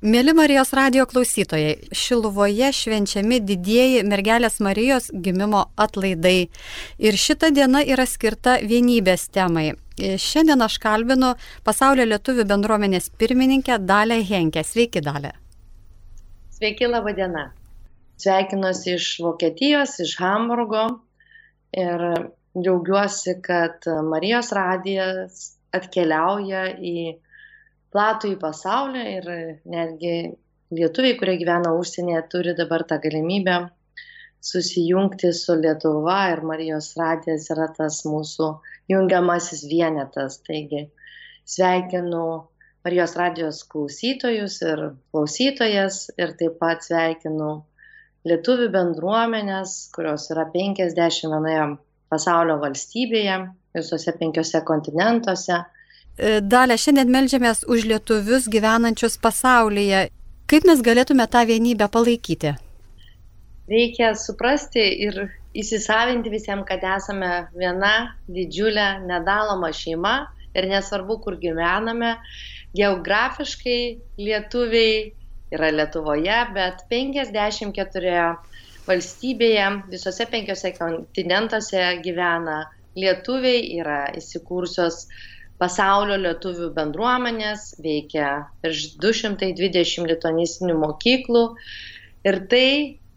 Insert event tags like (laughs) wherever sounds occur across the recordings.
Mėly Marijos radio klausytojai, Šiluvoje švenčiami didieji mergelės Marijos gimimo atlaidai. Ir šita diena yra skirta vienybės temai. Šiandien aš kalbinu pasaulio lietuvių bendruomenės pirmininkę Dalę Henkę. Sveiki, Dalė. Sveiki, laba diena. Sveikinuosi iš Vokietijos, iš Hamburgo ir džiaugiuosi, kad Marijos radijas atkeliauja į platų į pasaulį ir netgi lietuviai, kurie gyvena užsienyje, turi dabar tą galimybę susijungti su Lietuva ir Marijos radijas yra tas mūsų jungiamasis vienetas. Taigi sveikinu Marijos radijos klausytojus ir klausytojas ir taip pat sveikinu lietuvių bendruomenės, kurios yra 51 pasaulio valstybėje, visose penkiose kontinentuose E, Dalė, šiandien melžiamės už lietuvius gyvenančius pasaulyje. Kaip mes galėtume tą vienybę palaikyti? Reikia suprasti ir įsisavinti visiems, kad esame viena didžiulė nedaloma šeima ir nesvarbu, kur gyvename. Geografiškai lietuviai yra Lietuvoje, bet 54 valstybėje, visose penkiose kontinentuose gyvena lietuviai, yra įsikūrusios pasaulio lietuvių bendruomenės, veikia virš 220 lituanistinių mokyklų. Ir tai,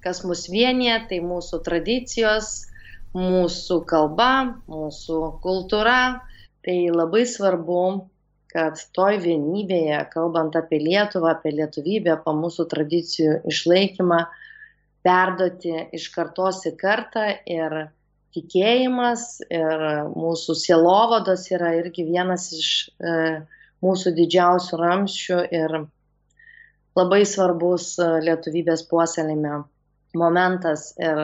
kas mus vienyje, tai mūsų tradicijos, mūsų kalba, mūsų kultūra. Tai labai svarbu, kad toj vienybėje, kalbant apie Lietuvą, apie lietuvybę, apie mūsų tradicijų išlaikymą, perduoti iš kartos į kartą ir tikėjimas ir mūsų sielovados yra irgi vienas iš e, mūsų didžiausių ramščių ir labai svarbus e, lietuvybės puoselime momentas. Ir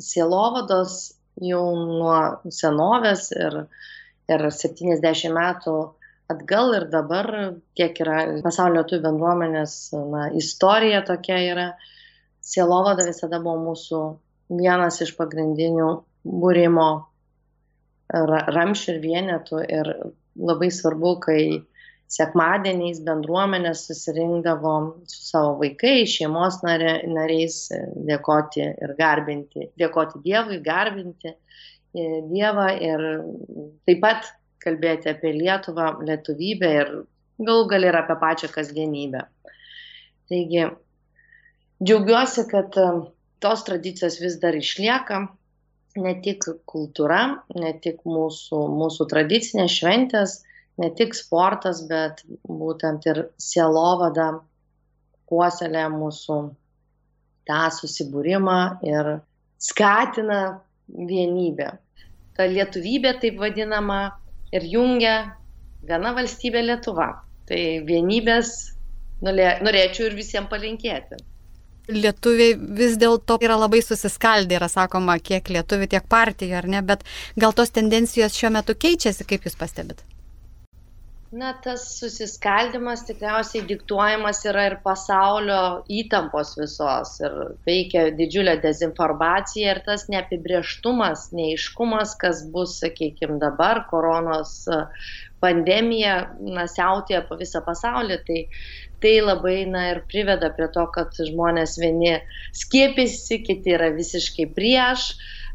sielovados jau nuo senovės ir, ir 70 metų atgal ir dabar, kiek yra pasaulio lietuvių bendruomenės na, istorija tokia yra, sielovada visada buvo mūsų vienas iš pagrindinių būrimo ramšių ir vienetų ir labai svarbu, kai sekmadieniais bendruomenės susirinkdavo su savo vaikais, šeimos nariais dėkoti ir garbinti, dėkoti Dievui, garbinti e, Dievą ir taip pat kalbėti apie Lietuvą, lietuvybę ir galų gal ir apie pačią kasdienybę. Taigi, džiaugiuosi, kad e, tos tradicijos vis dar išlieka, ne tik kultūra, ne tik mūsų, mūsų tradicinės šventės, ne tik sportas, bet būtent ir sielovada puoselė mūsų tą susibūrimą ir skatina vienybę. Ta lietuvybė taip vadinama ir jungia viena valstybė Lietuva. Tai vienybės norėčiau ir visiems palinkėti lietuviai vis dėlto yra labai susiskaldę, yra sakoma, kiek lietuvių, tiek partijų, ar ne, bet gal tos tendencijos šiuo metu keičiasi, kaip jūs pastebit? Na, tas susiskaldimas tikriausiai diktuojamas yra ir pasaulio įtampos visos ir veikia didžiulė dezinformacija ir tas neapibrieštumas, neiškumas, kas bus, sakykime, dabar koronos pandemija, na, siautėja po visą pasaulį, tai tai labai na ir priveda prie to, kad žmonės vieni skiepėsi, kiti yra visiškai prieš,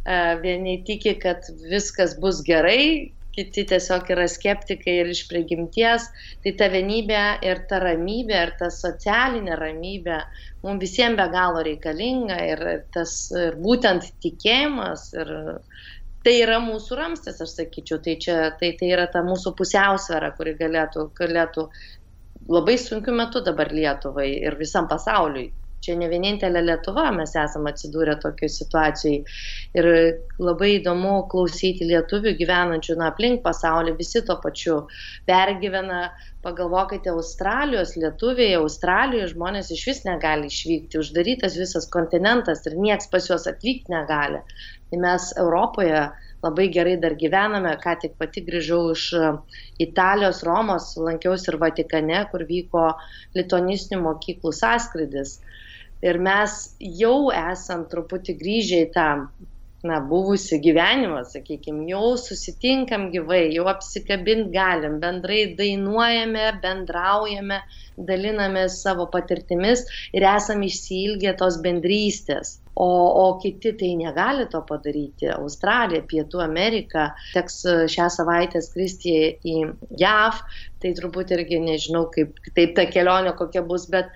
e, vieni tiki, kad viskas bus gerai, kiti tiesiog yra skeptikai ir iš prigimties, tai ta vienybė ir ta ramybė ir ta socialinė ramybė mums visiems be galo reikalinga ir, tas, ir būtent tikėjimas ir tai yra mūsų ramstis, aš sakyčiau, tai, čia, tai, tai yra ta mūsų pusiausvėra, kuri galėtų, galėtų labai sunkiu metu dabar Lietuvai ir visam pasauliui. Čia ne vienintelė Lietuva, mes esame atsidūrę tokiai situacijai. Ir labai įdomu klausyti lietuvių gyvenančių na, aplink pasaulį, visi to pačiu pergyvena. Pagalvokite, Australijos lietuviai, Australijoje žmonės iš vis negali išvykti, uždarytas visas kontinentas ir nieks pas juos atvykti negali. Tai mes Europoje labai gerai dar gyvename, ką tik pati grįžau iš e, Italijos, Romos, lankiausi ir Vatikane, kur vyko litonistinių mokyklų sąskridis. Ir mes jau esam truputį grįžę į tą na, buvusi gyvenimą, sakykime, jau susitinkam gyvai, jau apsikabint galim, bendrai dainuojame, bendraujame, dalinamės savo patirtimis ir esam išsilgę tos bendrystės o o kiti tai negali to padaryti. Australija pietų amerika teks e, šią savaitę skristi į jav. Tai turbūt irgi nežinau kaip kitaip ta kelionė kokia bus bet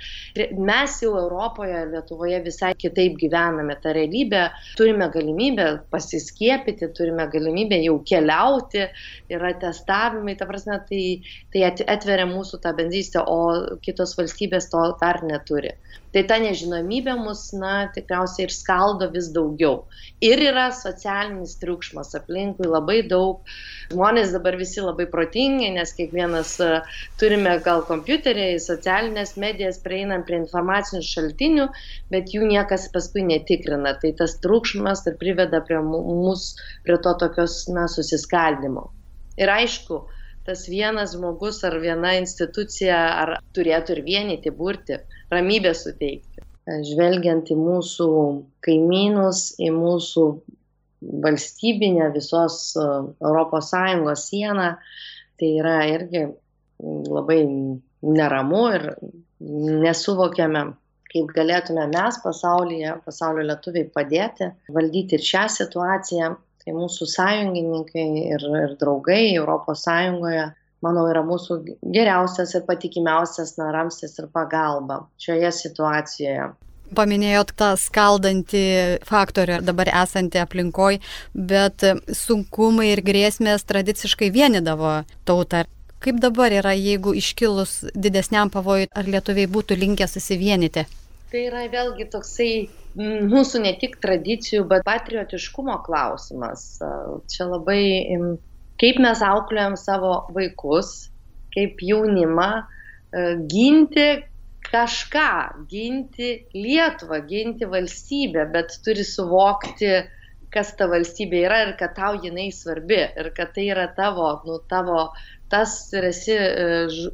mes jau europoje lietuvoje visai kitaip gyvename. Tą realybę turime galimybę pasiskiepyti turime galimybę jau keliauti yra testavimai. Ta prasme tai tai atveria mūsų tą bendrystę o kitos valstybės to dar neturi tai ta nežinomybė mus na tikriausiai ir skaldo vis daugiau. Ir yra socialinis triukšmas aplinkui labai daug. Žmonės dabar visi labai protingi nes kiekvienas e, turime gal kompiuterį socialines medijas prieinam prie informacinių šaltinių bet jų niekas paskui netikrina. Tai tas triukšmas ir priveda prie mus prie to tokios na susiskaldymo ir aišku tas vienas žmogus ar viena institucija ar turėtų ir vienyti, burti, ramybę suteikti. Žvelgiant į mūsų kaimynus, į mūsų valstybinę visos ES sieną, tai yra irgi labai neramu ir nesuvokiame, kaip galėtume mes pasaulyje, pasaulio lietuviai padėti valdyti ir šią situaciją tai mūsų sąjungininkai ir, ir draugai Europos Sąjungoje, manau, yra mūsų geriausias ir patikimiausias naramstis ir pagalba šioje situacijoje. Paminėjot tą skaldantį faktorių dabar esantį aplinkoj, bet sunkumai ir grėsmės tradiciškai vienydavo tautą. Kaip dabar yra, jeigu iškilus didesniam pavojui, ar lietuviai būtų linkę susivienyti? Tai yra vėlgi toksai mūsų ne tik tradicijų, bet patriotiškumo klausimas. Čia labai, kaip mes auklėjom savo vaikus, kaip jaunimą, ginti kažką, ginti Lietuvą, ginti valstybę, bet turi suvokti, kas ta valstybė yra ir kad tau jinai svarbi ir kad tai yra tavo, nu, tavo, tas ir esi e,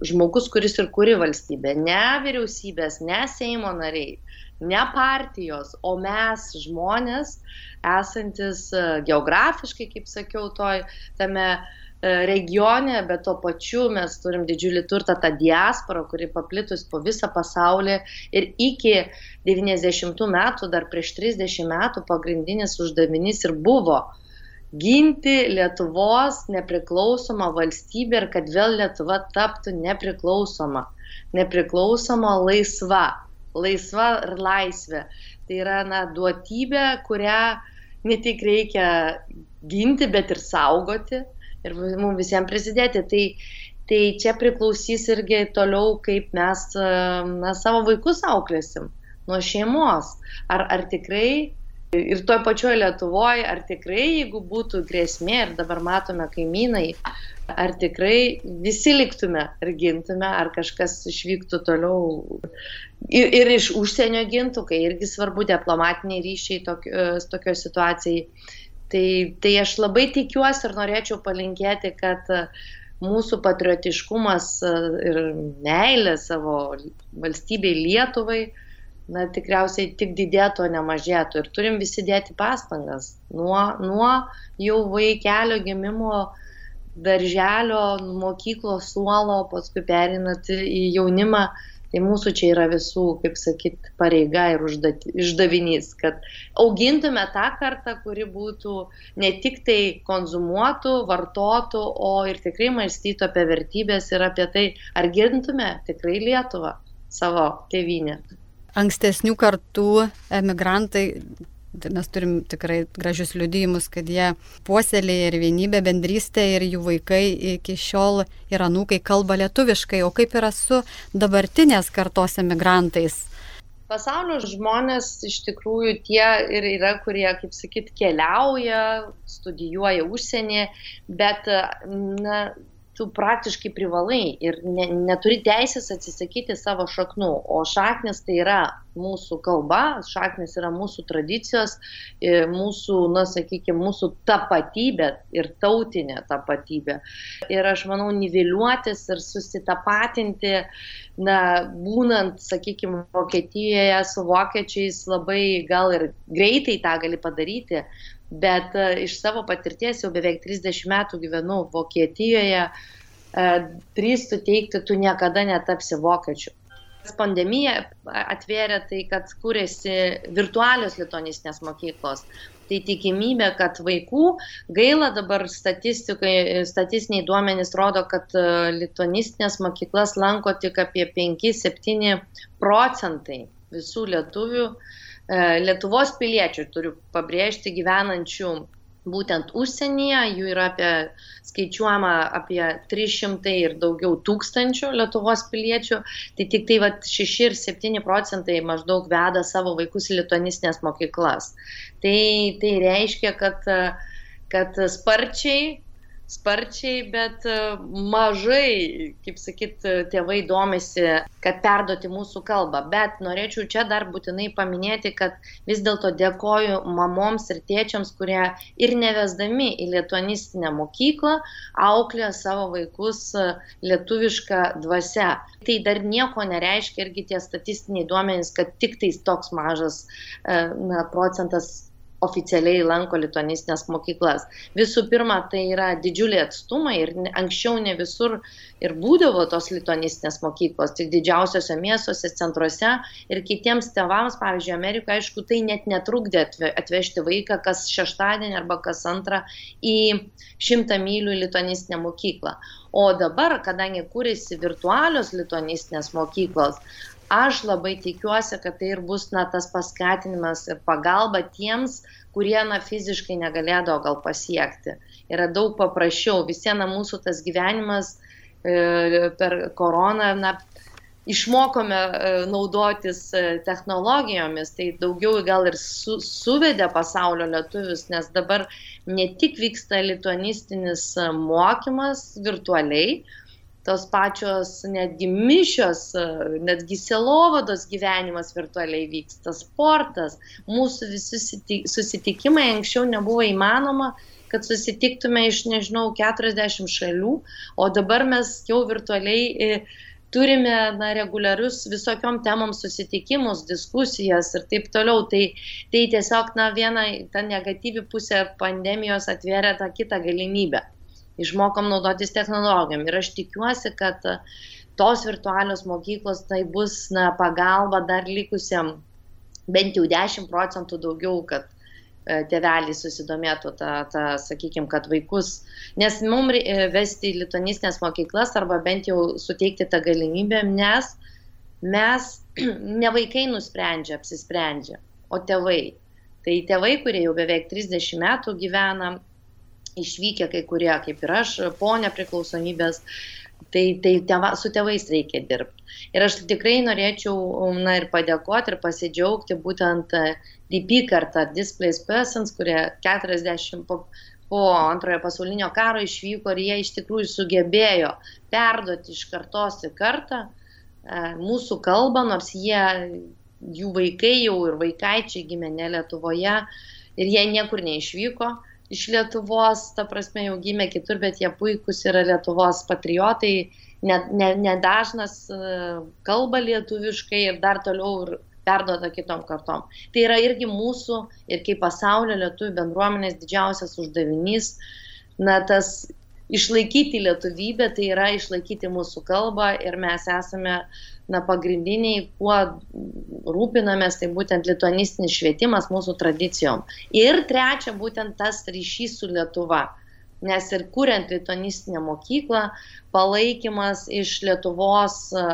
žmogus, kuris ir kuri valstybę, ne vyriausybės, ne Seimo nariai, ne partijos, o mes žmonės, esantis e, geografiškai, kaip sakiau, toj, tame e, regione, bet tuo pačiu mes turim didžiulį turtą, tą diasporą, kuri paplitus po visą pasaulį. Ir iki 90 metų, dar prieš 30 metų pagrindinis uždavinys ir buvo ginti Lietuvos nepriklausomą valstybę ir kad vėl Lietuva taptų nepriklausoma, nepriklausoma laisva. Laisva ir laisvė. Tai yra na, duotybė, kurią ne tik reikia ginti, bet ir saugoti ir mums visiems prisidėti. Tai, tai čia priklausys irgi toliau, kaip mes na, savo vaikus auklėsim nuo šeimos. Ar, ar tikrai ir toj pačioj Lietuvoje, ar tikrai, jeigu būtų grėsmė ir dabar matome kaimynai, ar tikrai visi liktume ir gintume, ar kažkas išvyktų toliau ir, ir iš užsienio gintų, kai irgi svarbu diplomatiniai ryšiai tokio, tokio situacijai. Tai, tai aš labai tikiuosi ir norėčiau palinkėti, kad mūsų patriotiškumas ir meilė savo valstybei Lietuvai, na, tikriausiai tik didėtų, o ne mažėtų. Ir turim visi dėti pastangas nuo, nuo jau vaikelio gimimo darželio, mokyklos suolo, paskui perinat į jaunimą, tai mūsų čia yra visų, kaip sakyt, pareiga ir uždavinys, kad augintume tą kartą, kuri būtų ne tik tai konzumuotų, vartotų, o ir tikrai mąstytų apie vertybės ir apie tai, ar gintume tikrai Lietuvą, savo tėvynę. Ankstesnių kartų emigrantai Tai mes turim tikrai gražius liudijimus, kad jie puoselėja ir vienybę, bendrystę ir jų vaikai iki šiol ir anūkai kalba lietuviškai. O kaip yra su dabartinės kartos emigrantais? Pasaulio žmonės iš tikrųjų tie ir yra, kurie, kaip sakyt, keliauja, studijuoja užsienį, bet na, tu praktiškai privalai ir ne, neturi teisės atsisakyti savo šaknų, o šaknis tai yra mūsų kalba, šaknis yra mūsų tradicijos, mūsų, na, sakykime, mūsų tapatybė ir tautinė tapatybė. Ir aš manau, niveliuotis ir susitapatinti, na, būnant, sakykime, Vokietijoje su vokiečiais labai gal ir greitai tą gali padaryti, Bet e, iš savo patirties jau beveik 30 metų gyvenu Vokietijoje, e, drįstu teikti, tu niekada netapsi vokiečiu. Pandemija atvėrė tai, kad kūrėsi virtualios lituanistinės mokyklos. Tai tikimybė, kad vaikų gaila dabar statistiniai duomenys rodo, kad e, lituanistinės mokyklas lanko tik apie 5-7 procentai visų lietuvių E, Lietuvos piliečių, turiu pabrėžti, gyvenančių būtent užsienyje, jų yra apie, skaičiuojama apie 300 ir daugiau tūkstančių Lietuvos piliečių, tai tik tai va, 6 ir 7 procentai maždaug veda savo vaikus į lituanistinės mokyklas. Tai, tai reiškia, kad, kad sparčiai sparčiai, bet e, mažai, kaip sakyt, tėvai domisi, kad perduoti mūsų kalbą. Bet norėčiau čia dar būtinai paminėti, kad vis dėlto dėkoju mamoms ir tėčiams, kurie ir nevesdami į lietuanistinę mokyklą auklė savo vaikus e, lietuvišką dvasę. Tai dar nieko nereiškia irgi tie statistiniai duomenys, kad tik tais toks mažas e, na, procentas oficialiai lanko lituanistinės mokyklas. Visų pirma, tai yra didžiuliai atstumai ir anksčiau ne visur ir būdavo tos lituanistinės mokyklos, tik didžiausiose miestuose, centruose ir kitiems tevams, pavyzdžiui, Amerikoje, aišku, tai net netrukdė atvežti vaiką kas šeštadienį arba kas antrą į šimtą mylių lituanistinę mokyklą. O dabar, kadangi kūrėsi virtualios lituanistinės mokyklos, aš labai tikiuosi, kad tai ir bus na, tas paskatinimas ir pagalba tiems, kurie na, fiziškai negalėdavo gal pasiekti. Yra daug paprasčiau. Visiena mūsų tas gyvenimas e, per koroną, na, išmokome e, naudotis e, technologijomis, tai daugiau gal ir su, suvedė pasaulio lietuvius, nes dabar ne tik vyksta lituanistinis mokymas virtualiai, tos pačios netgi mišios, netgi selovados gyvenimas virtualiai vyksta, sportas, mūsų visi susitikimai anksčiau nebuvo įmanoma, kad susitiktume iš, nežinau, 40 šalių, o dabar mes jau virtualiai e, turime na, reguliarius visokiom temom susitikimus, diskusijas ir taip toliau. Tai, tai tiesiog, na, viena ta negatyvi pusė pandemijos atvėrė tą kitą galimybę išmokom naudotis technologijom. Ir aš tikiuosi, kad e, tos virtualios mokyklos tai bus na, pagalba dar likusiam bent jau 10 procentų daugiau, kad e, tėveliai susidomėtų tą, tą sakykime, kad vaikus, nes mums e, vesti į lituanistinės mokyklas arba bent jau suteikti tą galimybę, nes mes, (clears throat) ne vaikai nusprendžia, apsisprendžia, o tėvai. Tai tėvai, kurie jau beveik 30 metų gyvena išvykę kai kurie, kaip ir aš, po nepriklausomybės, tai, tai tėva, su tėvais reikia dirbti. Ir aš tikrai norėčiau na, ir padėkoti ir pasidžiaugti būtent e, DP kartą Displaced Persons, kurie 40 po, po antrojo pasaulinio karo išvyko ir jie iš tikrųjų sugebėjo perduoti iš kartos į kartą e, mūsų kalbą, nors jie, jų vaikai jau ir vaikaičiai gimė ne Lietuvoje ir jie niekur neišvyko iš Lietuvos, ta prasme jau gimė kitur, bet jie puikūs yra Lietuvos patriotai, nedažnas ne, ne e, kalba lietuviškai ir dar toliau ir perduoda kitom kartom. Tai yra irgi mūsų ir kaip pasaulio lietuvių bendruomenės didžiausias uždavinys, na, tas išlaikyti lietuvybę, tai yra išlaikyti mūsų kalbą ir mes esame na, pagrindiniai, kuo rūpinamės, tai būtent lituanistinis švietimas mūsų tradicijom. Ir trečia, būtent tas ryšys su Lietuva. Nes ir kuriant lituanistinę mokyklą, palaikymas iš Lietuvos e,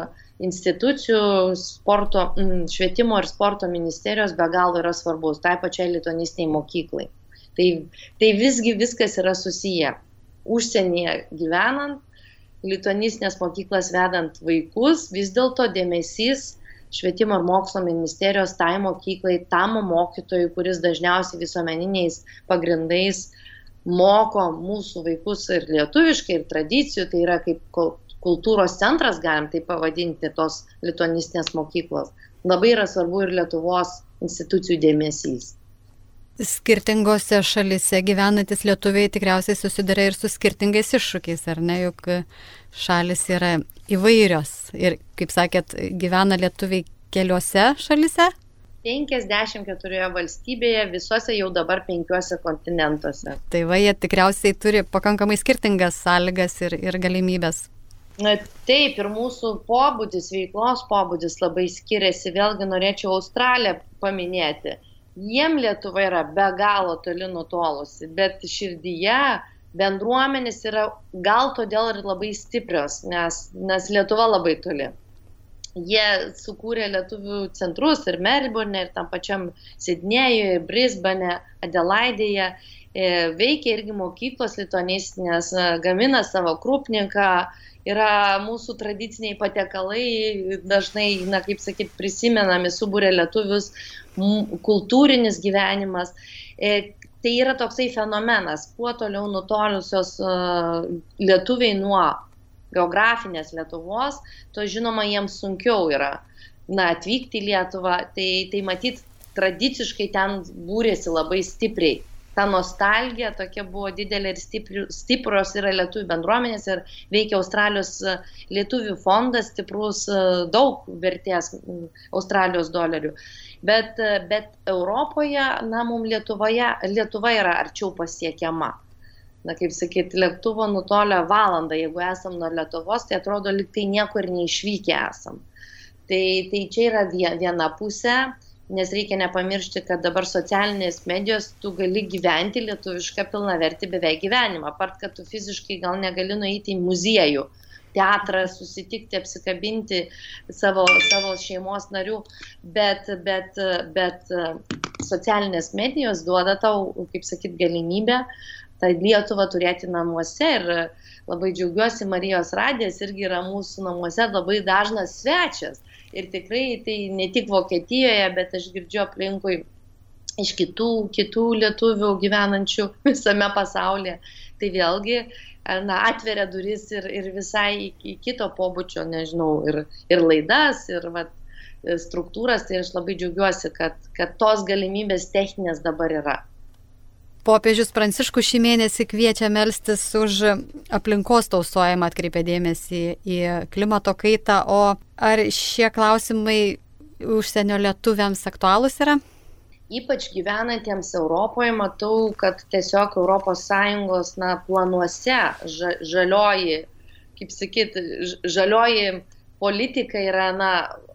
institucijų, sporto, švietimo ir sporto ministerijos be galo yra svarbus, tai pačiai lituanistiniai mokyklai. Tai, tai visgi viskas yra susiję. Užsienyje gyvenant, lituanistinės mokyklas vedant vaikus, vis dėlto dėmesys švietimo ir mokslo ministerijos tai mokyklai, tam mokytojui, kuris dažniausiai visuomeniniais pagrindais moko mūsų vaikus ir lietuviškai, ir tradicijų, tai yra kaip kultūros centras, galim tai pavadinti, tos lituanistinės mokyklos. Labai yra svarbu ir Lietuvos institucijų dėmesys skirtingose šalise gyvenantis lietuviai tikriausiai susiduria ir su skirtingais iššūkiais, ar ne, juk šalis yra įvairios ir, kaip sakėt, gyvena lietuviai keliose šalise? 54 valstybėje, visose jau dabar penkiuose kontinentuose. Tai va, jie tikriausiai turi pakankamai skirtingas sąlygas ir, ir galimybės. Na, taip, ir mūsų pobūdis, veiklos pobūdis labai skiriasi. Vėlgi norėčiau Australiją paminėti. Jiem Lietuva yra be galo toli nutolusi, bet širdyje bendruomenės yra gal todėl ir labai stiprios, nes, nes Lietuva labai toli jie sukūrė lietuvių centrus ir Melbourne, ir tam pačiam Sidnėjuje, Brisbane, Adelaidėje. E, veikia irgi mokyklos lituanistinės, e, gamina savo krupniką, yra mūsų tradiciniai patekalai, dažnai, na, kaip sakyt, prisimenami, subūrė lietuvius, kultūrinis gyvenimas. E, tai yra toksai fenomenas, kuo toliau nutolusios lietuviai nuo geografinės Lietuvos, to žinoma jiems sunkiau yra na, atvykti į Lietuvą, tai, tai matyt, tradiciškai ten būrėsi labai stipriai. Ta nostalgija tokia buvo didelė ir stipri, stipros yra lietuvių bendruomenės ir veikia Australijos e, lietuvių fondas, stiprus e, daug vertės Australijos dolerių. Bet, e, bet Europoje, na, mums Lietuvoje, Lietuva yra arčiau pasiekiama na kaip sakyt, lėktuvo nutolę valandą, jeigu esam nuo Lietuvos, tai atrodo lyg tai niekur neišvykę esam. Tai, tai čia yra viena pusė, nes reikia nepamiršti, kad dabar socialinės medijos tu gali gyventi lietuvišką pilna verti beveik gyvenimą, apart kad tu fiziškai gal negali nueiti į muziejų teatrą, susitikti, apsikabinti savo, savo šeimos narių, bet, bet, bet socialinės medijos duoda tau, kaip sakyt, galimybę tą Lietuvą turėti namuose ir labai džiaugiuosi, Marijos radijas irgi yra mūsų namuose labai dažnas svečias. Ir tikrai tai ne tik Vokietijoje, bet aš girdžiu aplinkui iš kitų, kitų lietuvių gyvenančių (laughs) visame pasaulyje. Tai vėlgi na, atveria duris ir, ir visai į kito pobūdžio, nežinau, ir, ir laidas, ir vat, struktūras, tai aš labai džiaugiuosi, kad, kad tos galimybės techninės dabar yra. Popiežius Pranciškus šį mėnesį kviečia melstis už aplinkos tausojimą, atkreipia dėmesį į klimato kaitą, o ar šie klausimai užsienio lietuviams aktualūs yra? Ypač gyvenantiems Europoje matau, kad tiesiog ES na, planuose žalioji, kaip sakyt, žalioji politika yra na,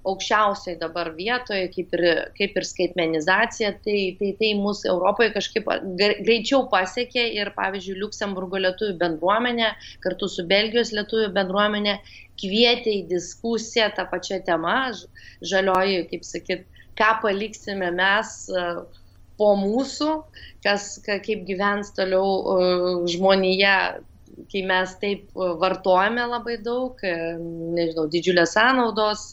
aukščiausiai dabar vietoje, kaip ir, kaip ir skaitmenizacija, tai, tai, tai mūsų Europoje kažkaip greičiau pasiekė ir, pavyzdžiui, Luksemburgo lietuvių bendruomenė kartu su Belgijos lietuvių bendruomenė kvietė į diskusiją tą pačią temą, žalioji, kaip sakyt, ką paliksime mes po mūsų, kas, kaip gyvens toliau žmonija kai mes taip e, vartojame labai daug, e, nežinau, didžiulės sąnaudos,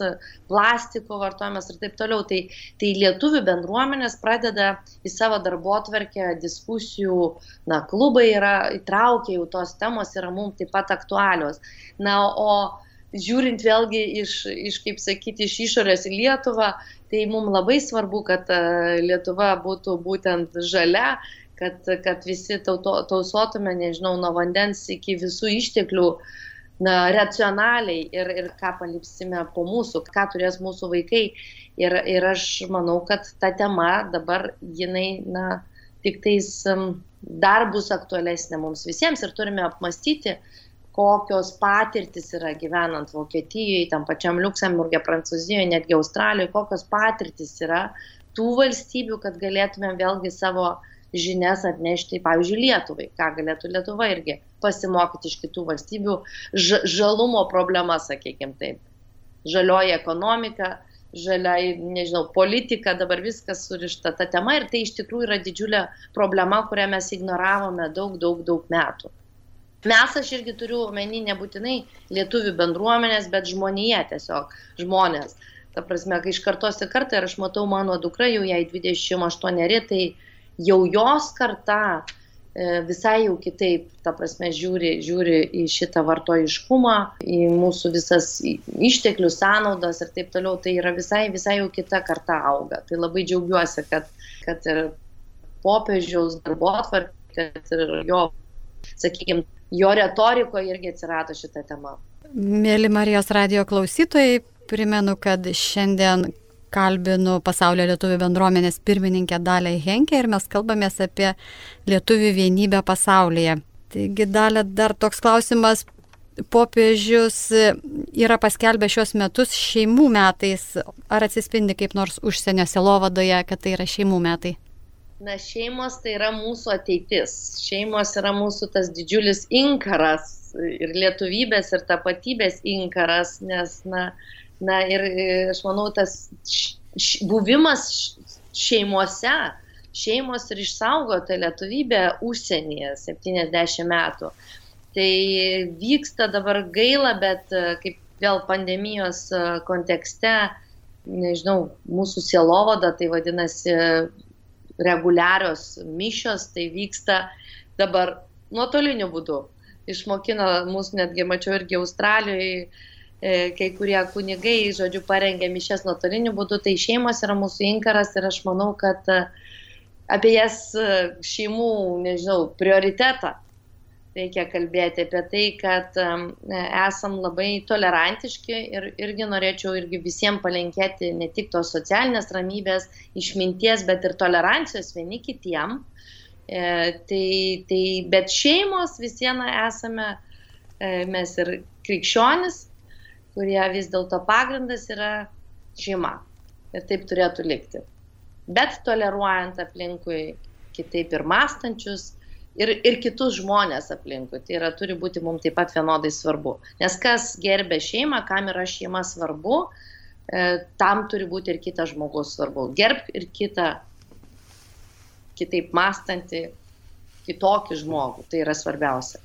plastiko vartojimas ir taip toliau, tai, tai lietuvių bendruomenės pradeda į savo darbo atverkę diskusijų, na, klubai yra įtraukę, jau tos temos yra mums taip pat aktualios. Na, o žiūrint vėlgi iš, iš kaip sakyti, iš išorės į Lietuvą, tai mums labai svarbu, kad e, Lietuva būtų būtent žalia, kad, kad visi tauto, tausotume, nežinau, nuo vandens iki visų išteklių na, racionaliai ir, ir ką paliksime po mūsų, ką turės mūsų vaikai. Ir, ir aš manau, kad ta tema dabar jinai, na, tik tais dar bus aktualesnė mums visiems ir turime apmastyti, kokios patirtis yra gyvenant Vokietijoje, tam pačiam Luksemburgė, Prancūzijoje, netgi Australijoje, kokios patirtis yra tų valstybių, kad galėtume vėlgi savo uh, žinias atnešti, pavyzdžiui, Lietuvai, ką galėtų Lietuva irgi pasimokyti iš kitų valstybių, žalumo problema, sakykime taip. Žalioji ekonomika, žaliai, nežinau, politika, dabar viskas surišta ta tema ir tai iš tikrųjų yra didžiulė problema, kurią mes ignoravome daug, daug, daug metų. Mes aš irgi turiu omeny nebūtinai lietuvių bendruomenės, bet žmonėje tiesiog, žmonės. Ta prasme, kai iš kartos į kartą ir aš matau mano dukra, jau jai 28, tai jau jos karta e, visai jau kitaip, ta prasme, žiūri, žiūri į šitą vartojiškumą, į mūsų visas išteklių sąnaudas ir taip toliau, tai yra visai, visai jau kita karta auga. Tai labai džiaugiuosi, kad, kad ir popiežiaus darbo atvarkė, kad ir jo, sakykime, jo retorikoje irgi atsirado šitą temą. Mėly Marijos radio klausytojai, primenu, kad šiandien kalbinu pasaulio lietuvių bendruomenės pirmininkę Dalę Henkę ir mes kalbamės apie lietuvių vienybę pasaulyje. Taigi, Dalė, dar toks klausimas. Popiežius yra paskelbę šios metus šeimų metais. Ar atsispindi kaip nors užsienio selovadoje, kad tai yra šeimų metai? Na, šeimos tai yra mūsų ateitis. Šeimos yra mūsų tas didžiulis inkaras ir lietuvybės, ir tapatybės inkaras, nes, na, na ir aš manau, tas š, buvimas šeimose, šeimos ir išsaugota lietuvybė užsienyje 70 metų. Tai vyksta dabar gaila, bet kaip vėl pandemijos kontekste, nežinau, mūsų sielovada, tai vadinasi reguliarios mišios, tai vyksta dabar nuotoliniu būdu išmokino mus netgi, mačiau irgi Australijoje, kai kurie kunigai, žodžiu, parengė mišes nuotoliniu būdu, tai šeimos yra mūsų inkaras ir aš manau, kad e, apie jas e, šeimų, nežinau, prioritetą reikia kalbėti apie tai, kad esam labai tolerantiški ir irgi norėčiau irgi visiems palinkėti ne tik tos socialinės ramybės, išminties, bet ir tolerancijos vieni kitiem. E, tai, tai, bet šeimos vis viena esame e, mes ir krikščionis, kurie vis dėlto pagrindas yra šeima. Ir taip turėtų likti. Bet toleruojant aplinkui kitaip ir mąstančius, ir, ir kitus žmonės aplinkui. Tai yra, turi būti mums taip pat vienodai svarbu. Nes kas gerbė šeimą, kam yra šeima svarbu, e, tam turi būti ir kitas žmogus svarbu. Gerbk ir kitą kitaip mąstantį, kitokį žmogų. Tai yra svarbiausia.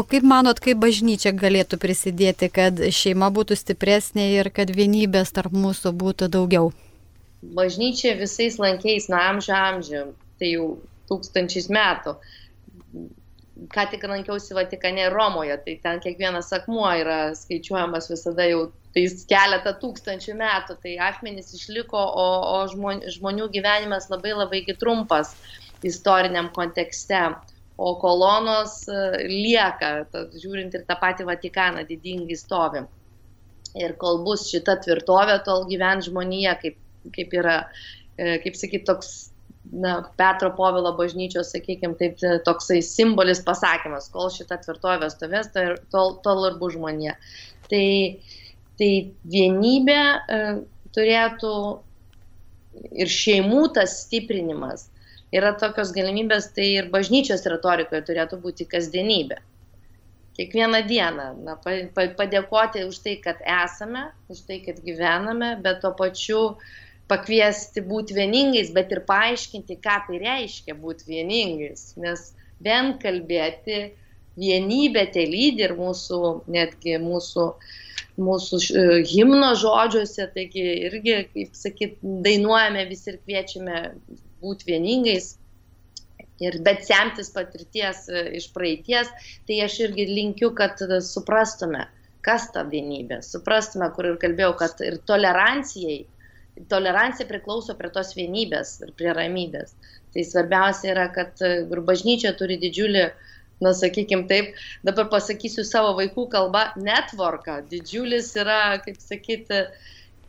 O kaip manot, kaip bažnyčia galėtų prisidėti, kad šeima būtų stipresnė ir kad vienybės tarp mūsų būtų daugiau? Bažnyčia visais lankiais nuo amžių amžių, tai jau tūkstančiais metų. Ką tik lankiausi Vatikane Romoje, tai ten kiekvienas akmuo yra skaičiuojamas visada jau tais keletą tūkstančių metų, tai akmenys išliko, o, o žmonių gyvenimas labai labai trumpas istoriniam kontekste, o kolonos e, lieka, žiūrint ir tą patį Vatikaną, didingai stovi. Ir kol bus šita tvirtovė, tol gyven žmonija, kaip, kaip yra, e, kaip sakyt, toks na, Petro Povilo bažnyčios, sakykime, taip, toksai simbolis pasakymas, kol šita tvirtovė stovės, tol, tol ir bus žmonija. Tai Tai vienybė e, turėtų ir šeimų tas stiprinimas yra tokios galimybės, tai ir bažnyčios retorikoje turėtų būti kasdienybė. Kiekvieną dieną na, padėkoti už tai, kad esame, už tai, kad gyvename, bet tuo pačiu pakviesti būti vieningais, bet ir paaiškinti, ką tai reiškia būti vieningais. Nes vien kalbėti vienybė te lydi ir mūsų, netgi mūsų mūsų e, himno žodžiuose, taigi irgi, kaip sakyt, dainuojame visi ir kviečiame būti vieningais. Ir bet semtis patirties e, iš praeities, tai aš irgi linkiu, kad suprastume, kas ta vienybė, suprastume, kur ir kalbėjau, kad ir tolerancijai, tolerancija priklauso prie tos vienybės ir prie ramybės. Tai svarbiausia yra, kad e, ir bažnyčia turi didžiulį uh, na sakykim taip, dabar pasakysiu savo vaikų kalbą, networką. Didžiulis yra, kaip sakyti,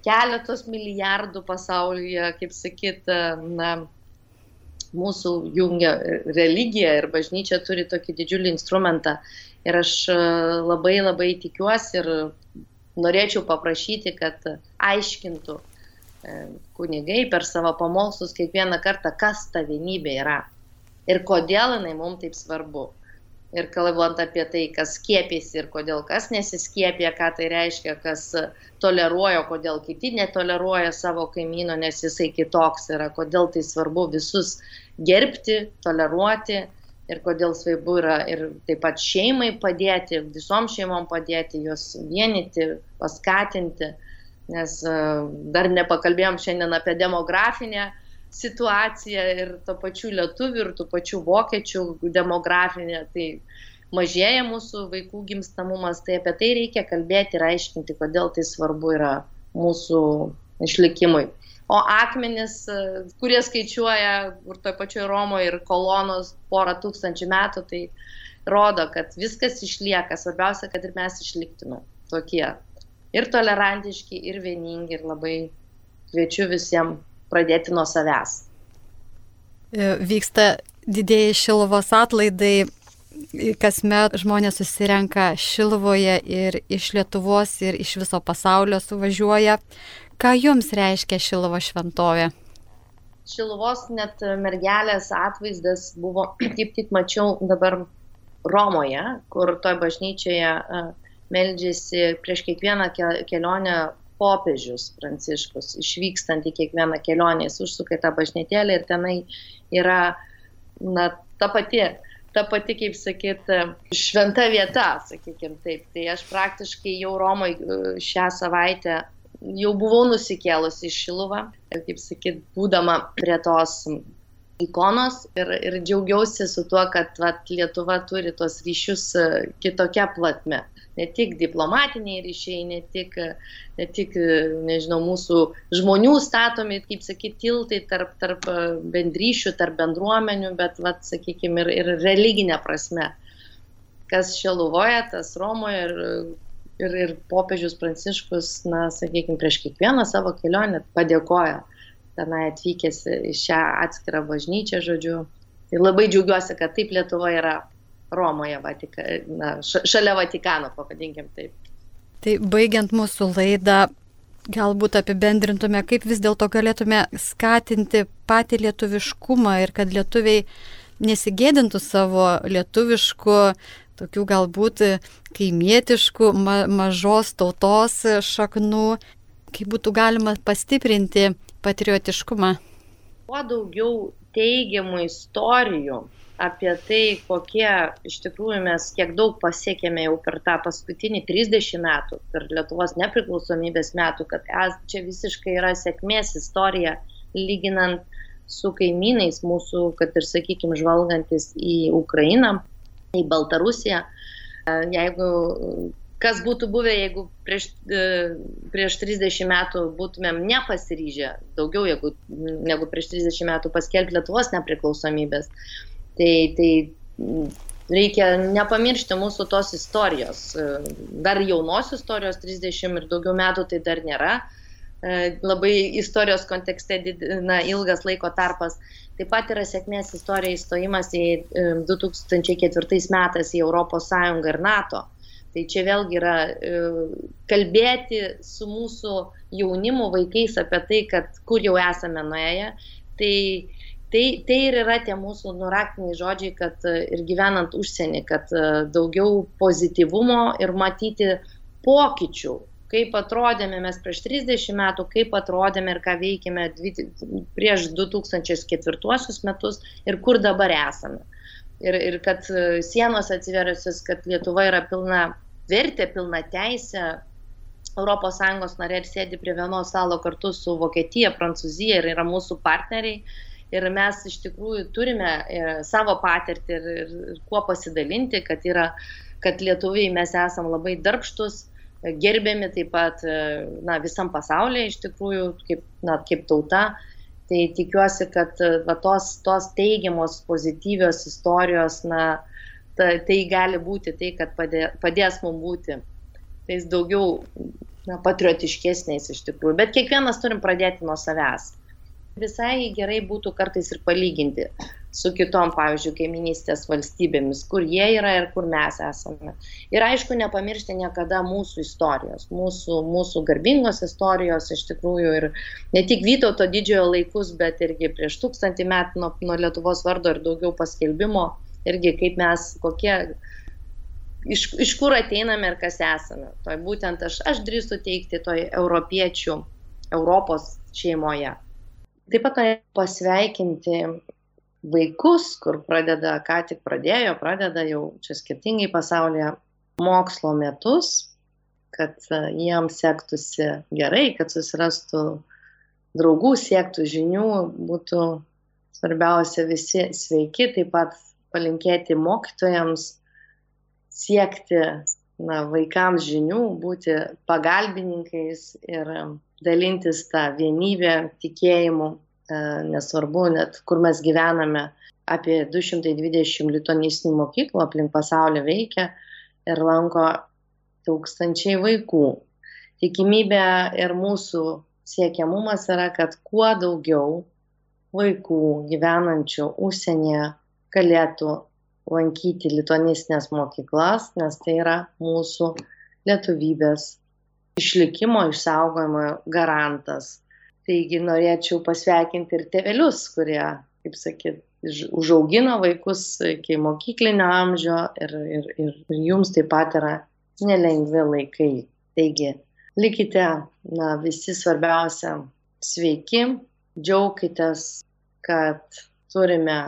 keletos milijardų pasaulyje, kaip sakyti, na, mūsų jungia religija ir bažnyčia turi tokį didžiulį instrumentą. Ir aš e, labai labai tikiuosi ir norėčiau paprašyti, kad aiškintų e, kunigai per savo pamokslus kiekvieną kartą, kas ta vienybė yra ir kodėl jinai mums taip svarbu ir kalbant apie tai, kas skiepėsi ir kodėl kas nesiskiepė, ką tai reiškia, kas toleruoja, kodėl kiti netoleruoja savo kaimyno, nes jisai kitoks yra, kodėl tai svarbu visus gerbti, toleruoti ir kodėl svarbu yra ir taip pat šeimai padėti, visom šeimom padėti, juos vienyti, paskatinti, nes e, dar nepakalbėjom šiandien apie demografinę situacija ir to pačių lietuvių, ir tų pačių vokiečių demografinė, tai mažėja mūsų vaikų gimstamumas, tai apie tai reikia kalbėti ir aiškinti, kodėl tai svarbu yra mūsų išlikimui. O akmenis, kurie skaičiuoja ir toje pačioje Romoje ir kolonos porą tūkstančių metų, tai rodo, kad viskas išlieka, svarbiausia, kad ir mes išliktume tokie. Ir tolerantiški, ir vieningi, ir labai kviečiu visiems pradėti nuo savęs. E, vyksta didėjai Šiluvos atlaidai, kasmet žmonės susirenka Šiluvoje ir iš Lietuvos, ir iš viso pasaulio suvažiuoja. Ką jums reiškia Šiluvo šventovė? Šiluvos net mergelės atvaizdas buvo, (clears throat) kaip tik mačiau dabar Romoje, kur toj bažnyčioje meldžiasi prieš kiekvieną kelionę popiežius Pranciškus, išvykstant į kiekvieną kelionę, jis užsuka tą bažnytėlę ir tenai yra na, ta pati, ta pati, kaip sakyt, šventa vieta, sakykime taip. Tai aš praktiškai jau Romoje šią savaitę jau buvau nusikėlusi į Šiluvą kaip sakyt, būdama prie tos ikonos ir, ir džiaugiausi su tuo, kad vat, Lietuva turi tos ryšius kitokia platme ne tik diplomatiniai ryšiai, ne tik, ne tik nežinau, mūsų žmonių statomi, kaip sakyti, tiltai tarp, tarp bendryšių, tarp bendruomenių, bet, vat, sakykime, ir, ir religinė prasme. Kas Šeluvoje, tas Romoje ir, ir, ir popiežius Pranciškus, na, sakykime, prieš kiekvieną savo kelionę padėkoja tenai atvykęs į šią atskirą bažnyčią, žodžiu. Ir labai džiaugiuosi, kad taip Lietuva yra Romoje, Vatika, na, šalia Vatikano, pavadinkim taip. Tai baigiant mūsų laidą, galbūt apibendrintume, kaip vis dėlto galėtume skatinti patį lietuviškumą ir kad lietuviai nesigėdintų savo lietuviškų, tokių galbūt kaimietiškų, ma mažos tautos šaknų, kaip būtų galima pastiprinti patriotiškumą. Kuo daugiau teigiamų istorijų apie tai, kokie iš tikrųjų mes kiek daug pasiekėme jau per tą paskutinį 30 metų, per Lietuvos nepriklausomybės metų, kad čia visiškai yra sėkmės istorija, lyginant su kaimynais mūsų, kad ir, sakykime, žvalgantis į Ukrainą, į Baltarusiją. Jeigu kas būtų buvę, jeigu prieš, prieš 30 metų būtumėm nepasiryžę, daugiau jeigu, negu prieš 30 metų paskelbti Lietuvos nepriklausomybės. Tai, tai reikia nepamiršti mūsų tos istorijos. Dar jaunos istorijos, 30 ir daugiau metų tai dar nėra. Labai istorijos kontekste na, ilgas laiko tarpas. Taip pat yra sėkmės istorija įstojimas į 2004 metais į ES ir NATO. Tai čia vėlgi yra kalbėti su mūsų jaunimu, vaikais apie tai, kad kur jau esame nuėję. Tai Tai, tai ir yra tie mūsų nuraktiniai žodžiai, kad e, ir gyvenant užsienį, kad e, daugiau pozityvumo ir matyti pokyčių, kaip atrodėme mes prieš 30 metų, kaip atrodėme ir ką veikėme prieš 2004 metus ir kur dabar esame. Ir, ir kad e, sienos atsiverusios, kad Lietuva yra pilna vertė, pilna teisė, ES narė ir sėdi prie vienos stalo kartu su Vokietija, Prancūzija ir yra mūsų partneriai ir mes iš tikrųjų turime e, savo patirtį ir, ir, ir kuo pasidalinti, kad, yra, kad lietuviai mes esam labai darbštus, e, gerbiami taip pat e, na, visam pasaulyje iš tikrųjų kaip, na, kaip tauta. Tai tikiuosi, kad va, tos, tos teigiamos, pozityvios istorijos, na, ta, tai gali būti tai, kad padė, padės mums būti tais daugiau na, patriotiškesniais iš tikrųjų. Bet kiekvienas turim pradėti nuo savęs visai gerai būtų kartais ir palyginti su kitom, pavyzdžiui, kaiminystės valstybėmis, kur jie yra ir kur mes esame. Ir aišku, nepamiršti niekada mūsų istorijos, mūsų, mūsų garbingos istorijos iš tikrųjų ir ne tik Vytauto didžiojo laikus, bet irgi prieš tūkstantį metų nuo, nuo Lietuvos vardo ir daugiau paskelbimo, irgi kaip mes, kokie, iš, iš kur ateiname ir kas esame. Toj būtent aš, aš drįstu teikti toj europiečių, Europos šeimoje. Taip pat norėjau pasveikinti vaikus, kur pradeda, ką tik pradėjo, pradeda jau čia skirtingai pasaulyje mokslo metus, kad e, jiems sektųsi gerai, kad susirastų draugų, siektų žinių, būtų svarbiausia visi sveiki, taip pat palinkėti mokytojams siekti na, vaikams žinių, būti pagalbininkais ir dalintis tą vienybę, tikėjimu, e, nesvarbu net kur mes gyvename. Apie 220 lituanistinių mokyklų aplink pasaulį veikia ir lanko tūkstančiai vaikų. Tikimybė ir mūsų siekiamumas yra, kad kuo daugiau vaikų gyvenančių užsienyje galėtų lankyti lituanistinės mokyklas, nes tai yra mūsų lietuvybės išlikimo, išsaugojimo garantas. Taigi norėčiau pasveikinti ir tevelius, kurie, kaip sakyt, užaugino vaikus iki mokyklinio amžio ir, ir, ir, ir jums taip pat yra nelengvi laikai. Taigi, likite, na, visi svarbiausia, sveiki, džiaukitės, kad turime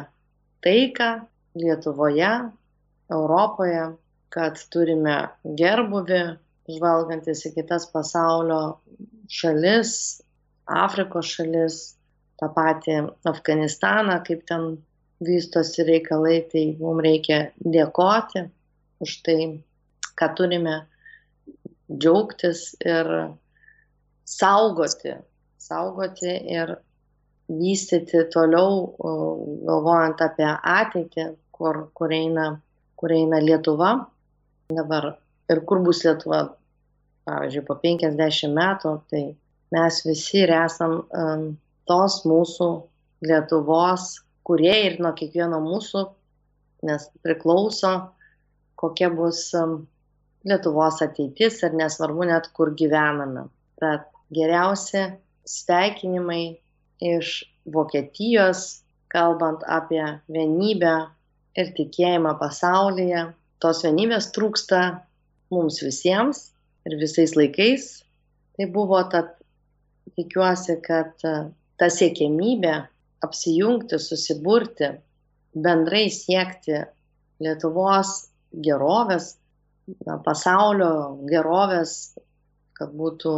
taiką Lietuvoje, Europoje, kad turime gerbuvi, žvalgantis į kitas pasaulio šalis, Afrikos šalis, tą patį Afganistaną, kaip ten vystosi reikalai, tai mums reikia dėkoti už tai, ką turime džiaugtis ir saugoti, saugoti ir vystyti toliau, galvojant apie ateitį, kur, kur, eina, kur eina Lietuva. Dabar ir kur bus Lietuva, pavyzdžiui, po 50 metų, tai mes visi ir esam um, tos mūsų Lietuvos kurie ir nuo kiekvieno mūsų, nes priklauso, kokia bus um, Lietuvos ateitis ir nesvarbu net kur gyvename. Tad geriausi sveikinimai iš Vokietijos, kalbant apie vienybę ir tikėjimą pasaulyje. Tos vienybės trūksta mums visiems ir visais laikais. Tai buvo, tad tikiuosi, kad ta siekėmybė apsijungti, susiburti, bendrai siekti Lietuvos gerovės, na, pasaulio gerovės, kad būtų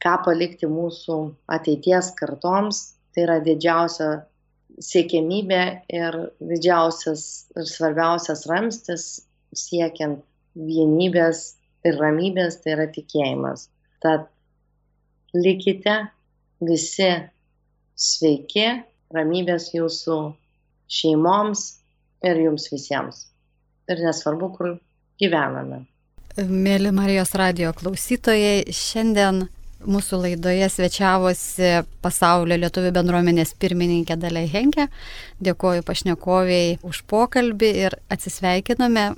ką palikti mūsų ateities kartoms, tai yra didžiausia siekėmybė ir didžiausias ir svarbiausias ramstis siekiant vienybės ir ramybės, tai yra tikėjimas. Tad likite visi sveiki, ramybės jūsų šeimoms ir jums visiems. Ir nesvarbu, kur gyvename. Mėly Marijos radio klausytojai, šiandien mūsų laidoje svečiavosi pasaulio lietuvių bendruomenės pirmininkė Dalė Henkė. Dėkoju pašnekoviai už pokalbį ir atsisveikiname